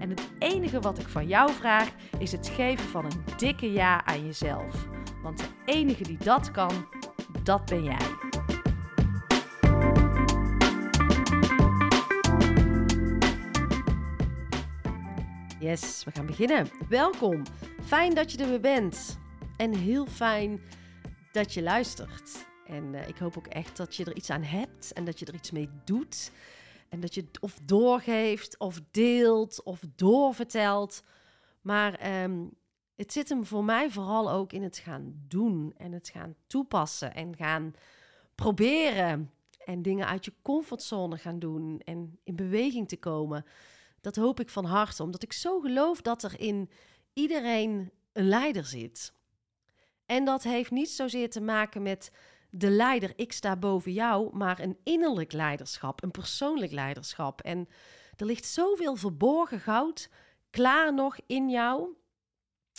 En het enige wat ik van jou vraag is het geven van een dikke ja aan jezelf. Want de enige die dat kan, dat ben jij. Yes, we gaan beginnen. Welkom. Fijn dat je er weer bent. En heel fijn dat je luistert. En uh, ik hoop ook echt dat je er iets aan hebt en dat je er iets mee doet. En dat je of doorgeeft, of deelt, of doorvertelt. Maar um, het zit hem voor mij vooral ook in het gaan doen en het gaan toepassen en gaan proberen. En dingen uit je comfortzone gaan doen en in beweging te komen. Dat hoop ik van harte, omdat ik zo geloof dat er in iedereen een leider zit. En dat heeft niet zozeer te maken met de leider, ik sta boven jou, maar een innerlijk leiderschap, een persoonlijk leiderschap. En er ligt zoveel verborgen goud klaar nog in jou,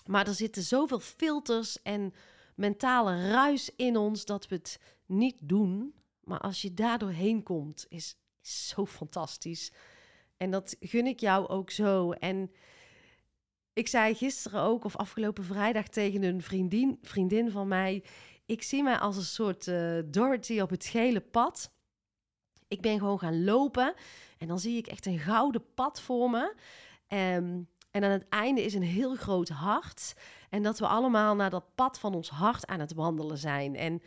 maar er zitten zoveel filters en mentale ruis in ons dat we het niet doen. Maar als je daardoor heen komt, is, is zo fantastisch. En dat gun ik jou ook zo. En ik zei gisteren ook, of afgelopen vrijdag tegen een vriendin, vriendin van mij ik zie mij als een soort uh, Dorothy op het gele pad. Ik ben gewoon gaan lopen en dan zie ik echt een gouden pad voor me. Um, en aan het einde is een heel groot hart. En dat we allemaal naar dat pad van ons hart aan het wandelen zijn. En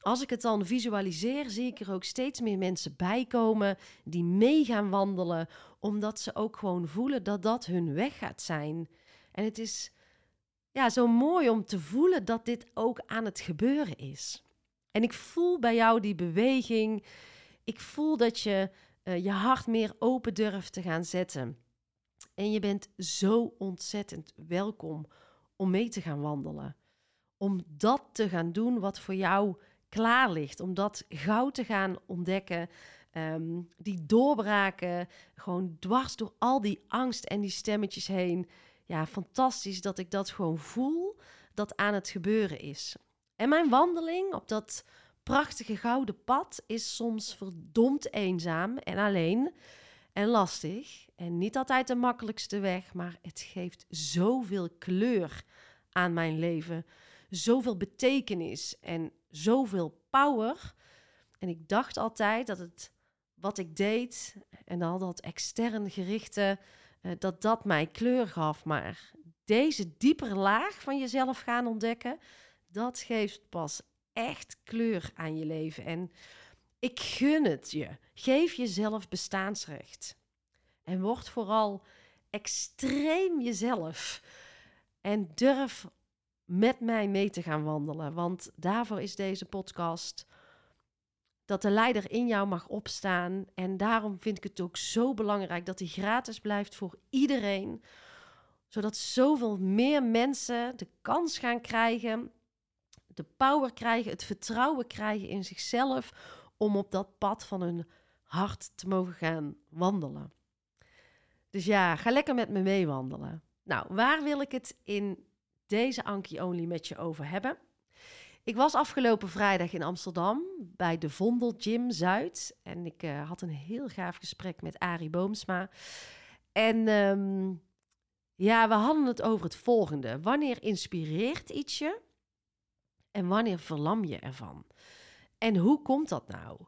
als ik het dan visualiseer, zie ik er ook steeds meer mensen bij komen die mee gaan wandelen, omdat ze ook gewoon voelen dat dat hun weg gaat zijn. En het is ja, zo mooi om te voelen dat dit ook aan het gebeuren is. En ik voel bij jou die beweging. Ik voel dat je uh, je hart meer open durft te gaan zetten. En je bent zo ontzettend welkom om mee te gaan wandelen. Om dat te gaan doen wat voor jou klaar ligt. Om dat goud te gaan ontdekken. Um, die doorbraken, gewoon dwars door al die angst en die stemmetjes heen ja, fantastisch dat ik dat gewoon voel dat aan het gebeuren is. En mijn wandeling op dat prachtige gouden pad is soms verdomd eenzaam en alleen en lastig. En niet altijd de makkelijkste weg, maar het geeft zoveel kleur aan mijn leven. Zoveel betekenis en zoveel power. En ik dacht altijd dat het wat ik deed en al dat extern gerichte uh, dat dat mij kleur gaf. Maar deze diepere laag van jezelf gaan ontdekken, dat geeft pas echt kleur aan je leven. En ik gun het je. Geef jezelf bestaansrecht. En word vooral extreem jezelf. En durf met mij mee te gaan wandelen. Want daarvoor is deze podcast dat de leider in jou mag opstaan. En daarom vind ik het ook zo belangrijk dat hij gratis blijft voor iedereen. Zodat zoveel meer mensen de kans gaan krijgen, de power krijgen, het vertrouwen krijgen in zichzelf om op dat pad van hun hart te mogen gaan wandelen. Dus ja, ga lekker met me meewandelen. Nou, waar wil ik het in deze Anki Only met je over hebben? Ik was afgelopen vrijdag in Amsterdam bij de Vondel Gym Zuid. En ik uh, had een heel gaaf gesprek met Arie Boomsma. En um, ja, we hadden het over het volgende. Wanneer inspireert iets je? En wanneer verlam je ervan? En hoe komt dat nou?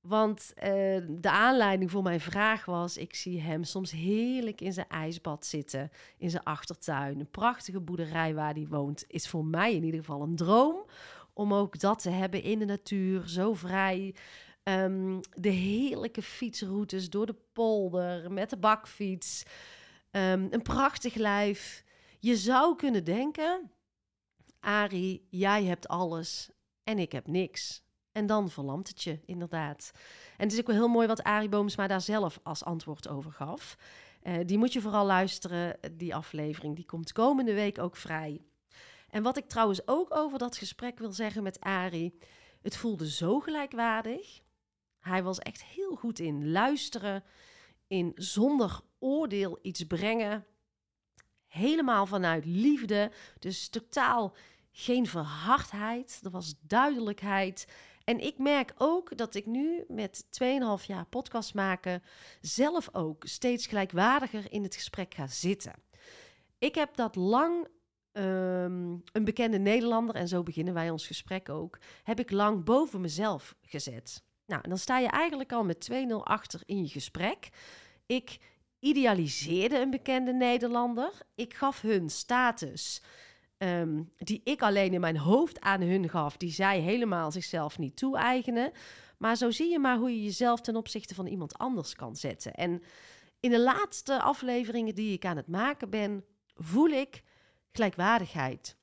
Want uh, de aanleiding voor mijn vraag was: ik zie hem soms heerlijk in zijn ijsbad zitten, in zijn achtertuin. Een prachtige boerderij waar hij woont, is voor mij in ieder geval een droom. Om ook dat te hebben in de natuur, zo vrij. Um, de heerlijke fietsroutes door de polder met de bakfiets. Um, een prachtig lijf. Je zou kunnen denken: Ari, jij hebt alles en ik heb niks. En dan verlamt het je, inderdaad. En het is ook wel heel mooi wat Arie Boomsma daar zelf als antwoord over gaf. Uh, die moet je vooral luisteren, die aflevering. Die komt komende week ook vrij. En wat ik trouwens ook over dat gesprek wil zeggen met Arie. Het voelde zo gelijkwaardig. Hij was echt heel goed in luisteren, in zonder oordeel iets brengen. Helemaal vanuit liefde. Dus totaal geen verhardheid. Er was duidelijkheid. En ik merk ook dat ik nu met 2,5 jaar podcast maken zelf ook steeds gelijkwaardiger in het gesprek ga zitten. Ik heb dat lang um, een bekende Nederlander, en zo beginnen wij ons gesprek ook, heb ik lang boven mezelf gezet. Nou, dan sta je eigenlijk al met 2-0 achter in je gesprek. Ik idealiseerde een bekende Nederlander. Ik gaf hun status Ehm, die ik alleen in mijn hoofd aan hun gaf, die zij helemaal zichzelf niet toe-eigenen. Maar zo zie je maar hoe je jezelf ten opzichte van iemand anders kan zetten. En in de laatste afleveringen die ik aan het maken ben, voel ik gelijkwaardigheid.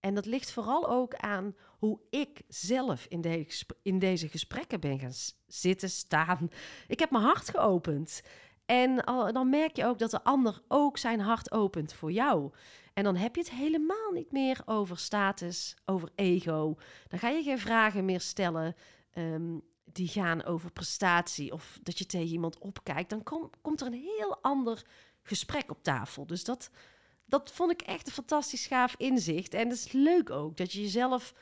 En dat ligt vooral ook aan hoe ik zelf in, in deze gesprekken ben gaan zitten, staan. Ik heb mijn hart geopend. En dan merk je ook dat de ander ook zijn hart opent voor jou. En dan heb je het helemaal niet meer over status, over ego. Dan ga je geen vragen meer stellen ehm, die gaan over prestatie of dat je tegen iemand opkijkt. Dan kom, komt er een heel ander gesprek op tafel. Dus dat, dat vond ik echt een fantastisch gaaf inzicht. En het is leuk ook dat je jezelf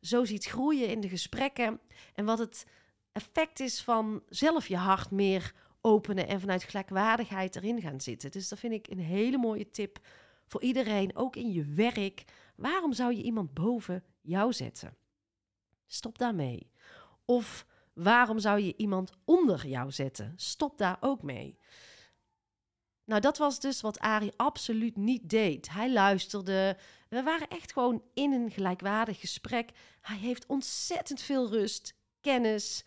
zo ziet groeien in de gesprekken. En wat het effect is van zelf je hart meer openen en vanuit gelijkwaardigheid erin gaan zitten. Dus dat vind ik een hele mooie tip voor iedereen, ook in je werk. Waarom zou je iemand boven jou zetten? Stop daarmee. Of waarom zou je iemand onder jou zetten? Stop daar ook mee. Nou, dat was dus wat Ari absoluut niet deed. Hij luisterde. We waren echt gewoon in een gelijkwaardig gesprek. Hij heeft ontzettend veel rust, kennis,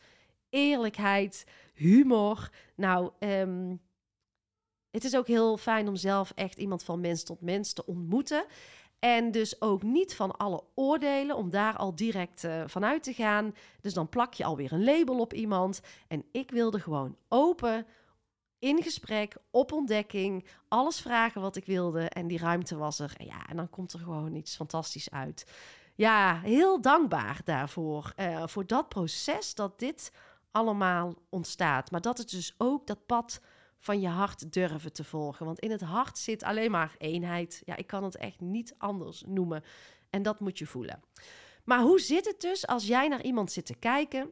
eerlijkheid, humor. Nou, um, het is ook heel fijn om zelf echt iemand van mens tot mens te ontmoeten. En dus ook niet van alle oordelen, om daar al direct uh, vanuit te gaan. Dus dan plak je alweer een label op iemand. En ik wilde gewoon open, in gesprek, op ontdekking, alles vragen wat ik wilde. En die ruimte was er. En ja, en dan komt er gewoon iets fantastisch uit. Ja, heel dankbaar daarvoor. Uh, voor dat proces dat dit allemaal ontstaat. Maar dat het dus ook dat pad van je hart durven te volgen. Want in het hart zit alleen maar eenheid. Ja, ik kan het echt niet anders noemen. En dat moet je voelen. Maar hoe zit het dus als jij naar iemand zit te kijken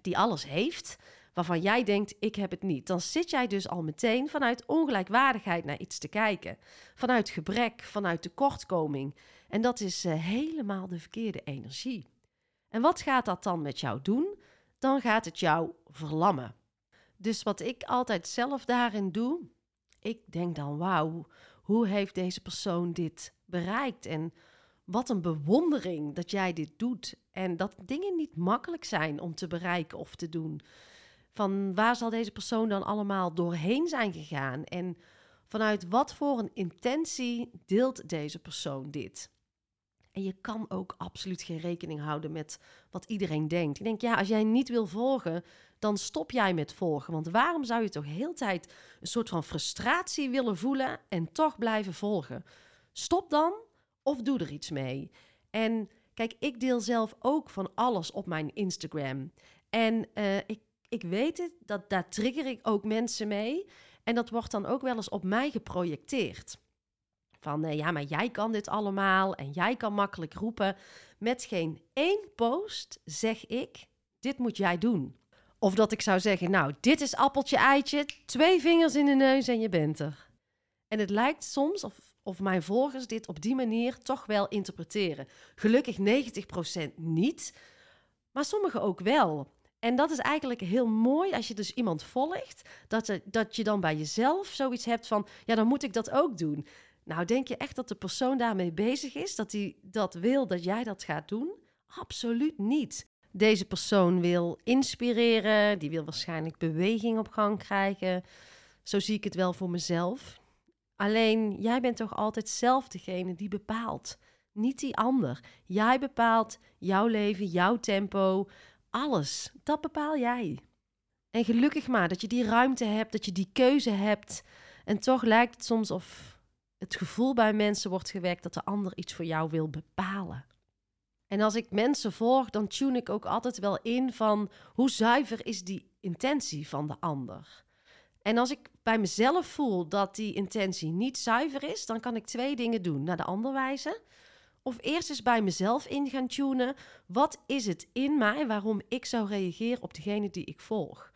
die alles heeft, waarvan jij denkt, ik heb het niet? Dan zit jij dus al meteen vanuit ongelijkwaardigheid naar iets te kijken. Vanuit gebrek, vanuit tekortkoming. En dat is uh, helemaal de verkeerde energie. En wat gaat dat dan met jou doen? Dan gaat het jou verlammen. Dus wat ik altijd zelf daarin doe, ik denk dan, wauw, hoe heeft deze persoon dit bereikt? En wat een bewondering dat jij dit doet. En dat dingen niet makkelijk zijn om te bereiken of te doen. Van waar zal deze persoon dan allemaal doorheen zijn gegaan? En vanuit wat voor een intentie deelt deze persoon dit? En je kan ook absoluut geen rekening houden met wat iedereen denkt. Ik denk, ja, als jij niet wil volgen, dan stop jij met volgen. Want waarom zou je toch heel tijd een soort van frustratie willen voelen en toch blijven volgen? Stop dan of doe er iets mee. En kijk, ik deel zelf ook van alles op mijn Instagram. En uh, ik, ik weet het, dat daar trigger ik ook mensen mee. En dat wordt dan ook wel eens op mij geprojecteerd. Van uh, ja, maar jij kan dit allemaal en jij kan makkelijk roepen. Met geen één post zeg ik: dit moet jij doen. Of dat ik zou zeggen, nou, dit is appeltje eitje, twee vingers in de neus en je bent er. En het lijkt soms of, of mijn volgers dit op die manier toch wel interpreteren. Gelukkig 90% niet, maar sommigen ook wel. En dat is eigenlijk heel mooi als je dus iemand volgt, dat, je, dat je dan bij jezelf zoiets hebt van, ja, dan moet ik dat ook doen. Nou, denk je echt dat de persoon daarmee bezig is, dat hij dat wil dat jij dat gaat doen? Absoluut niet. Deze persoon wil inspireren, die wil waarschijnlijk beweging op gang krijgen. Zo zie ik het wel voor mezelf. Alleen jij bent toch altijd zelf degene die bepaalt, niet die ander. Jij bepaalt jouw leven, jouw tempo, alles. Dat bepaal jij. En gelukkig maar dat je die ruimte hebt, dat je die keuze hebt. En toch lijkt het soms of het gevoel bij mensen wordt gewekt dat de ander iets voor jou wil bepalen. En als ik mensen volg, dan tune ik ook altijd wel in van hoe zuiver is die intentie van de ander. En als ik bij mezelf voel dat die intentie niet zuiver is, dan kan ik twee dingen doen. Naar de ander wijzen. Of eerst eens bij mezelf in gaan tunen. Wat is het in mij waarom ik zou reageren op degene die ik volg?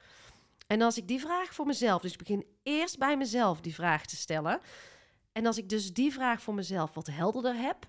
En als ik die vraag voor mezelf, dus ik begin eerst bij mezelf die vraag te stellen. En als ik dus die vraag voor mezelf wat helderder heb,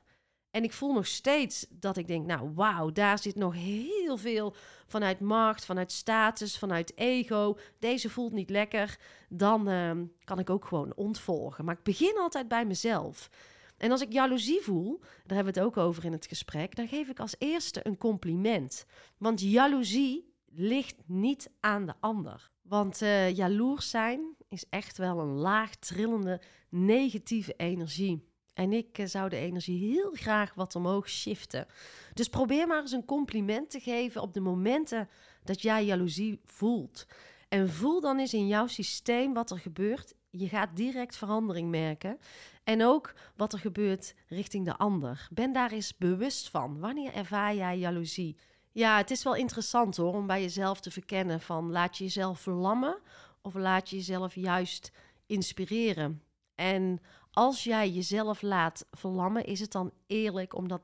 en ik voel nog steeds dat ik denk, nou wauw, daar zit nog heel veel vanuit macht, vanuit status, vanuit ego. Deze voelt niet lekker. Dan ehm, kan ik ook gewoon ontvolgen. Maar ik begin altijd bij mezelf. En als ik jaloezie voel, daar hebben we het ook over in het gesprek, dan geef ik als eerste een compliment. Want jaloezie ligt niet aan de ander. Want uh, jaloers zijn is echt wel een laag trillende negatieve energie. En ik eh, zou de energie heel graag wat omhoog shiften. Dus probeer maar eens een compliment te geven op de momenten dat jij jaloezie voelt. En voel dan eens in jouw systeem wat er gebeurt. Je gaat direct verandering merken. En ook wat er gebeurt richting de ander. Ben daar eens bewust van. Wanneer ervaar jij jaloezie? Ja, het is wel interessant hoor om bij jezelf te verkennen van laat je jezelf verlammen of laat je jezelf juist inspireren. En als jij jezelf laat verlammen, is het dan eerlijk om dat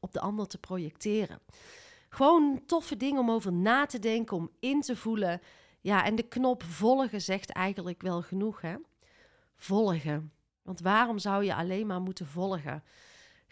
op de ander te projecteren. Gewoon toffe dingen om over na te denken, om in te voelen. Ja, en de knop volgen zegt eigenlijk wel genoeg, hè? Volgen. Want waarom zou je alleen maar moeten volgen?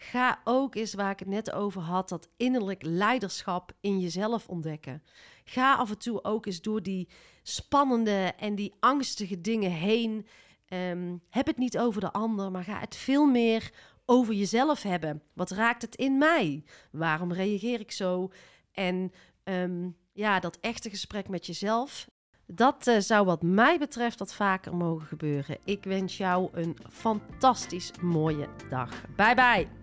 Ga ook eens waar ik het net over had, dat innerlijk leiderschap in jezelf ontdekken. Ga af en toe ook eens door die spannende en die angstige dingen heen. Um, heb het niet over de ander, maar ga het veel meer over jezelf hebben. Wat raakt het in mij? Waarom reageer ik zo? En um, ja, dat echte gesprek met jezelf, dat uh, zou wat mij betreft wat vaker mogen gebeuren. Ik wens jou een fantastisch mooie dag. Bye bye.